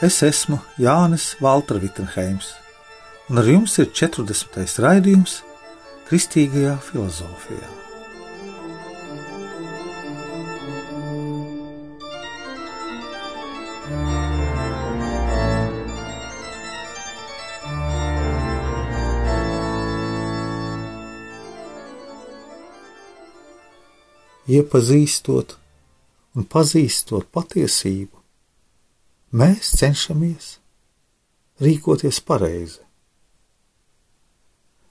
Es esmu Jānis Valtra Vitsenheims, un ar jums ir 40. raidījums Kristīgajā filozofijā. Iepazīstot un pazīstot patiesību, mēs cenšamies rīkoties pareizi.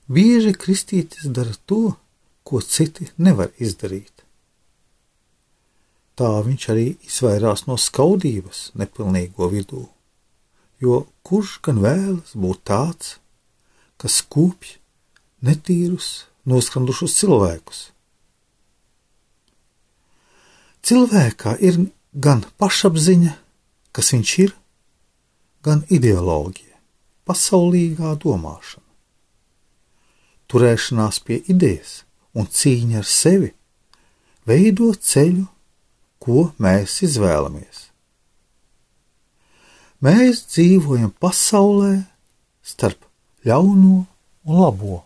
Bieži kristītis dara to, ko citi nevar izdarīt. Tā viņš arī izvairās no skaudības nepilnīgo vidū, jo kurš gan vēlas būt tāds, kas skūpj netīrus, noskrandušus cilvēkus? Cilvēkā ir gan pašapziņa, kas viņš ir, gan ideoloģija, pasaulīgā domāšana. Turēšanās pie idejas un cīņa ar sevi veido ceļu, ko mēs izvēlamies. Mēs dzīvojam pasaulē starp ļauno un labo.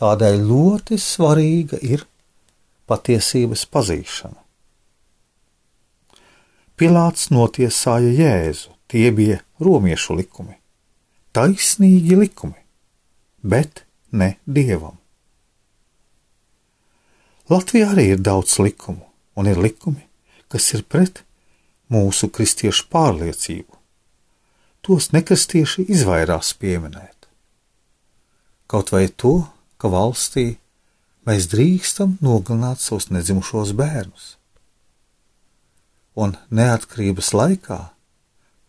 Tādēļ ļoti svarīga ir patiesības pazīšana. Pilārs notiesāja Jēzu, tie bija romiešu likumi, taisnīgi likumi, bet ne dievam. Latvijā arī ir daudz likumu, un ir likumi, kas ir pret mūsu kristiešu pārliecību. Tos nekristieši izvairās pieminēt. Kaut vai to, ka valstī mēs drīkstam nogalināt savus nedzimušos bērnus un neatkarības laikā,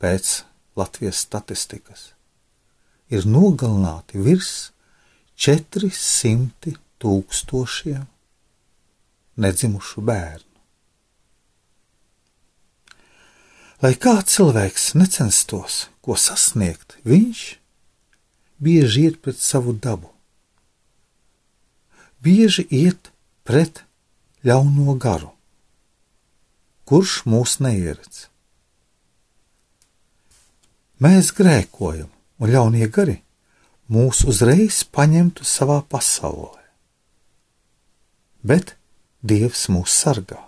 pēc Latvijas statistikas, ir nogalināti virs 400 tūkstošiem nedzimušu bērnu. Lai kā cilvēks necenstos ko sasniegt, viņš bieži iet pret savu dabu, bieži iet pret ļauno garu kurš mūs neieredz. Mēs grēkojam, un ļaunie gari mūs uzreiz paņemtu savā pasaulē. Bet Dievs mūs sargā.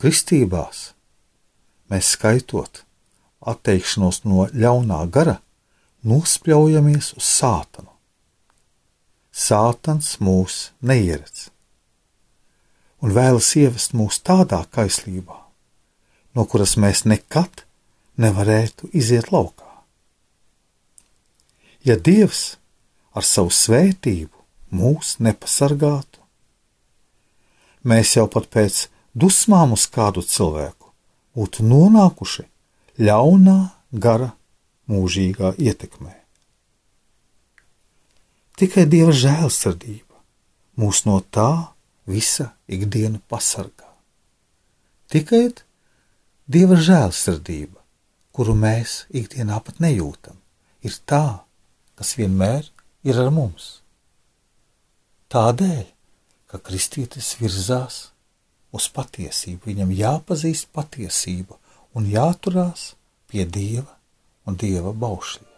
Kristībās mēs skaitot atteikšanos no ļaunā gara, nospļaujamies uz sātanu. Sātans mūs neieredz un vēlas ievest mūs tādā kaislībā, no kuras mēs nekad nevarētu iziet laukā. Ja Dievs ar savu svētību mūs nepasargātu, mēs jau pat pēc dusmām uz kādu cilvēku būtu nonākuši ļaunā gara mūžīgā ietekmē. Tikai Dieva žēlsirdība mūs no tā visa ikdienu pasargā. Tikai Dieva žēlsirdība, kuru mēs ikdienā pat nejūtam, ir tā, kas vienmēr ir ar mums. Tādēļ, ka kristītis virzās uz patiesību, viņam jāpazīst patiesība un jāturās pie Dieva un Dieva baušļiem.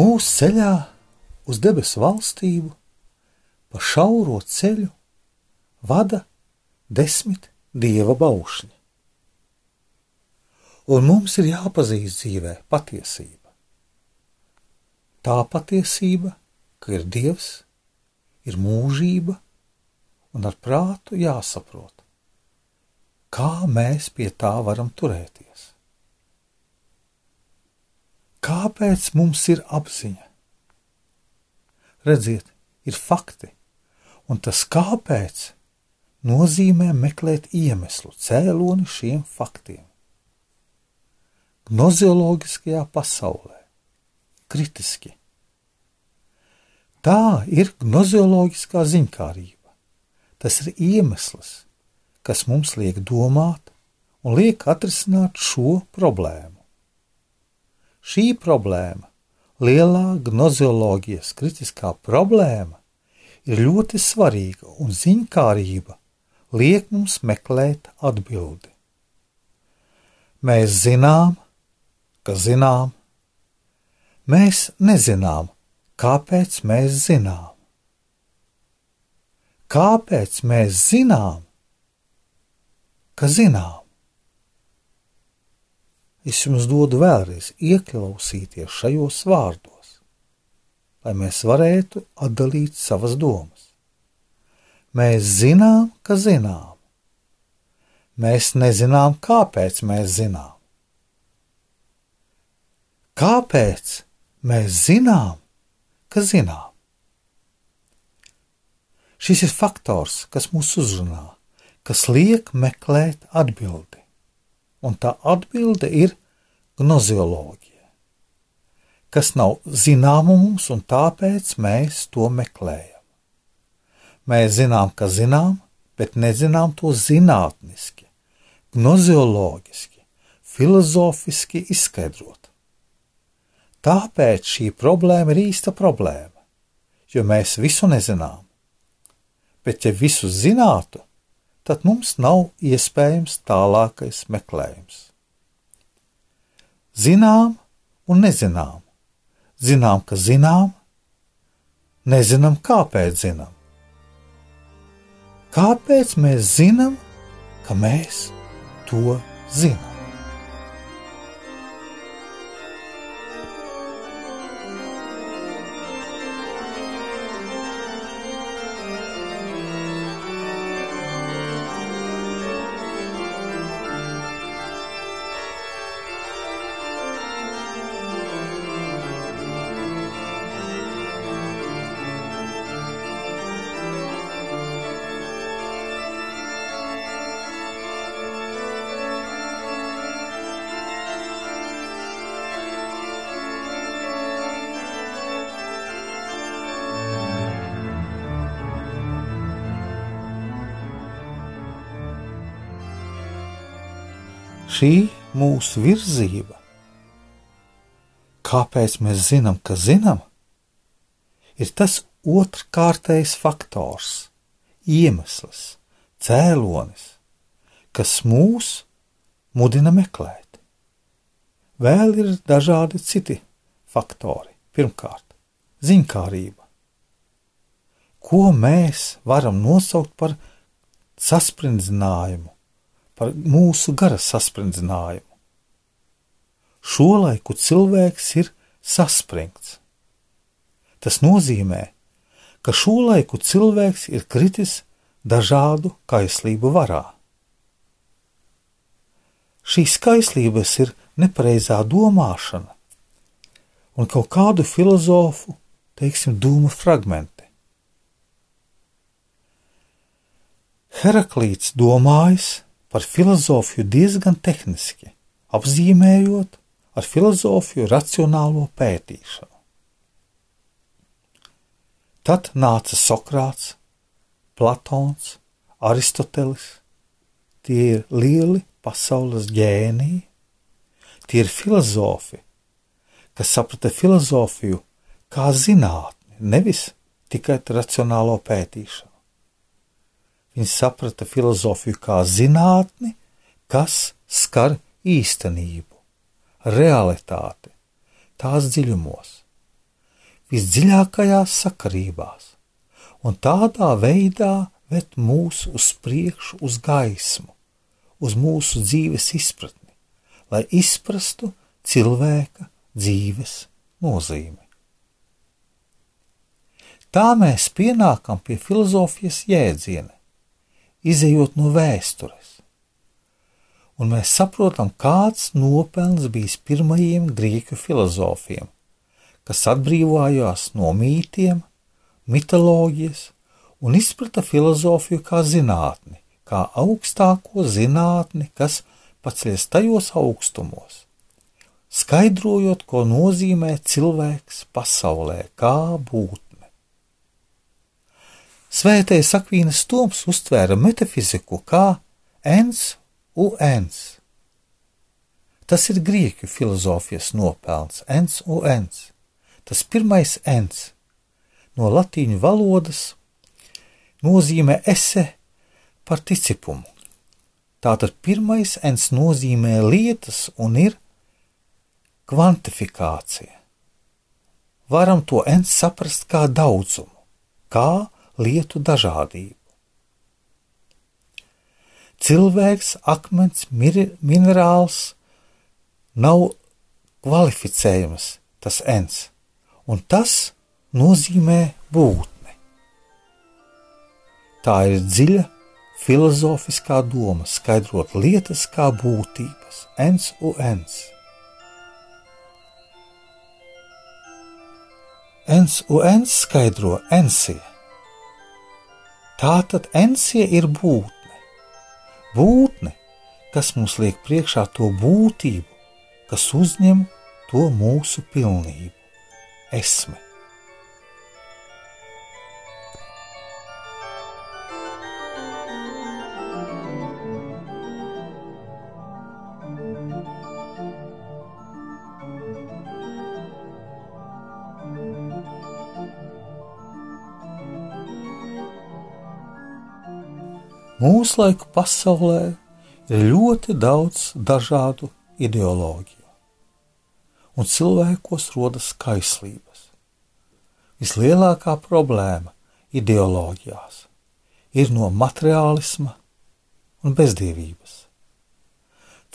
Mūsu ceļā uz debesu valstību pa šauro ceļu vada desmit dieva baušļi. Un mums ir jāpazīst dzīvē patiesība. Tā patiesība, ka ir Dievs, ir mūžība, un ar prātu jāsaprot, kā mēs pie tā varam turēties. Kāpēc mums ir apziņa? Redziet, ir fakti, un tas kāpēc nozīmē meklēt iemeslu, cēloni šiem faktiem. Gnozioloģiskajā pasaulē, kritiski. Tā ir gnozioloģiskā ziņkārība. Tas ir iemesls, kas mums liek domāt un liek atrisināt šo problēmu. Šī problēma, lielā gnozioloģijas kritiskā problēma, ir ļoti svarīga un ziņkārība liek mums meklēt atbildi. Mēs zinām, ka zinām, mēs nezinām, kāpēc mēs zinām. Kāpēc mēs zinām, ka zinām? Es jums dodu vēlreiz ieklausīties šajos vārdos, lai mēs varētu atdalīt savas domas. Mēs zinām, ka zinām. Mēs nezinām, kāpēc mēs zinām. Kāpēc mēs zinām, ka zinām? Šis ir faktors, kas mūs uzrunā, kas liek meklēt atbildi. Un tā atbilde ir gnozioloģija, kas nav zināma mums, un tāpēc mēs to meklējam. Mēs zinām, ka zinām, bet nezinām to zinātniski, gnozioloģiski, filozofiski izskaidrot. Tāpēc šī problēma ir īsta problēma, jo mēs visu nezinām. Bet, ja visu zinātu, tad mums nav iespējams tālākais meklējums. Zinām un nezinām. Zinām, ka zinām, nezinām, kāpēc zinām. Kāpēc mēs zinām, ka mēs to zinām? Šī mūsu virzība, kāpēc mēs zinām, ka zinām, ir tas otrkārtējs faktors, iemesls, cēlonis, kas mūs mudina meklēt. Vēl ir dažādi citi faktori. Pirmkārt, ziņkārība. Ko mēs varam nosaukt par sasprindzinājumu, par mūsu gara sasprinddzinājumu. Šolaiku cilvēks ir saspringts. Tas nozīmē, ka šolaiku cilvēks ir kritis dažādu kaislību varā. Šīs kaislības ir nepareizā domāšana un kaut kādu filozofu, teiksim, dūmu fragmenti. Heraklīts domājis, par filozofiju diezgan tehniski, apzīmējot ar filozofiju racionālo pētīšanu. Tad nāca Sokrāts, Platons, Aristotelis. Tie ir lieli pasaules ģēniji, tie ir filozofi, kas saprata filozofiju kā zinātni, nevis tikai racionālo pētīšanu. Viņi saprata filozofiju kā zinātni, kas skar īstenību, realitāti, tās dziļumos, visdziļākajās sakarībās, un tādā veidā ved mūs uz priekšu, uz gaismu, uz mūsu dzīves izpratni, lai izprastu cilvēka dzīves nozīmi. Tā mēs pienākam pie filozofijas jēdziena, izējot no vēstures. Un mēs saprotam, kāds nopelns bijis pirmajiem grieķu filozofiem, kas atbrīvojās no mītiem, mitoloģijas un izprata filozofiju kā zinātni, kā augstāko zinātni, kas paceļas tajos augstumos, skaidrojot, ko nozīmē cilvēks pasaulē, kā būt Svētais Akvīnas Toms uztvēra metafiziku kā ens uns. Tas ir grieķu filozofijas nopelns, ens uns. Tas pirmais ens no latīņu valodas nozīmē ese participumu. Tātad pirmais ens nozīmē lietas un ir kvantifikācija. Varam to ens saprast kā daudzumu, kā lietu dažādību. Cilvēks, akmens, minerāls nav kvalificējams, tas ens, un tas nozīmē būtne. Tā ir dziļa filozofiskā doma, skaidrot lietas kā būtības, ens un ens. Ens un ens skaidro ensija. Tā tad ensija ir būtne. Būtne, kas mums liek priekšā to būtību, kas uzņem to mūsu pilnību, esmu. Mūsdienu pasaulē ir ļoti daudz dažādu ideoloģiju, un cilvēkos rodas kaislības. Vislielākā problēma ideoloģijās ir no materiālisma un bezdievības.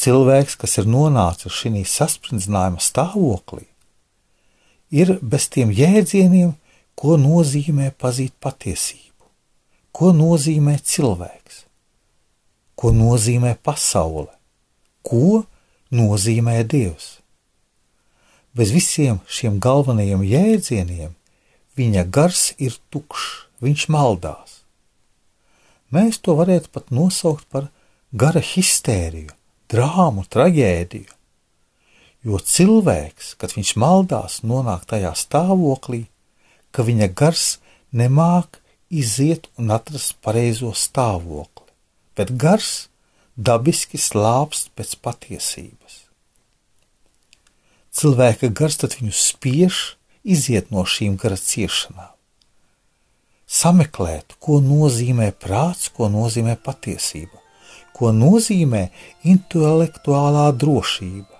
Cilvēks, kas ir nonācis šī saspringzinājuma stāvoklī, ir bez tiem jēdzieniem, ko nozīmē pazīt patiesību ko nozīmē cilvēks, ko nozīmē pasaule, ko nozīmē Dievs. Bez visiem šiem galvenajiem jēdzieniem viņa gars ir tukšs, viņš maldās. Mēs to varētu pat nosaukt par gara histēriju, drāmu, traģēdiju. Jo cilvēks, kad viņš maldās, nonāk tajā stāvoklī, ka viņa gars nemāk iziet un atrast pareizo stāvokli, bet gars dabiski slāpst pēc patiesības. Cilvēka gars tad viņu spiež iziet no šīm gara ciešanām, sameklēt, ko nozīmē prāts, ko nozīmē patiesība, ko nozīmē intelektuālā drošība.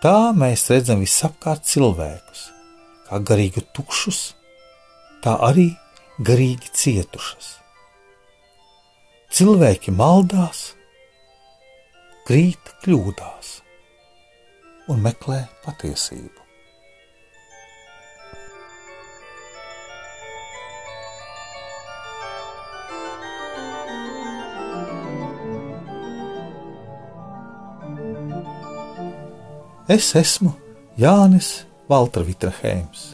Tā mēs redzam visapkārt cilvēkus, kā garīgi tukšus, tā arī garīgi cietušas. Cilvēki maldās, krīt kļūdās un meklē patiesību. Es esmu Jānis Valtra Vitrahēms.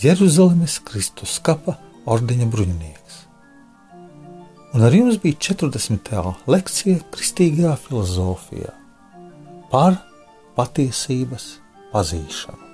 Jeruzalemes Kristus skapa ordeņa bruņinieks. Un ar jums bija 40. lekcija kristīgajā filozofijā par patiesības pazīšanu.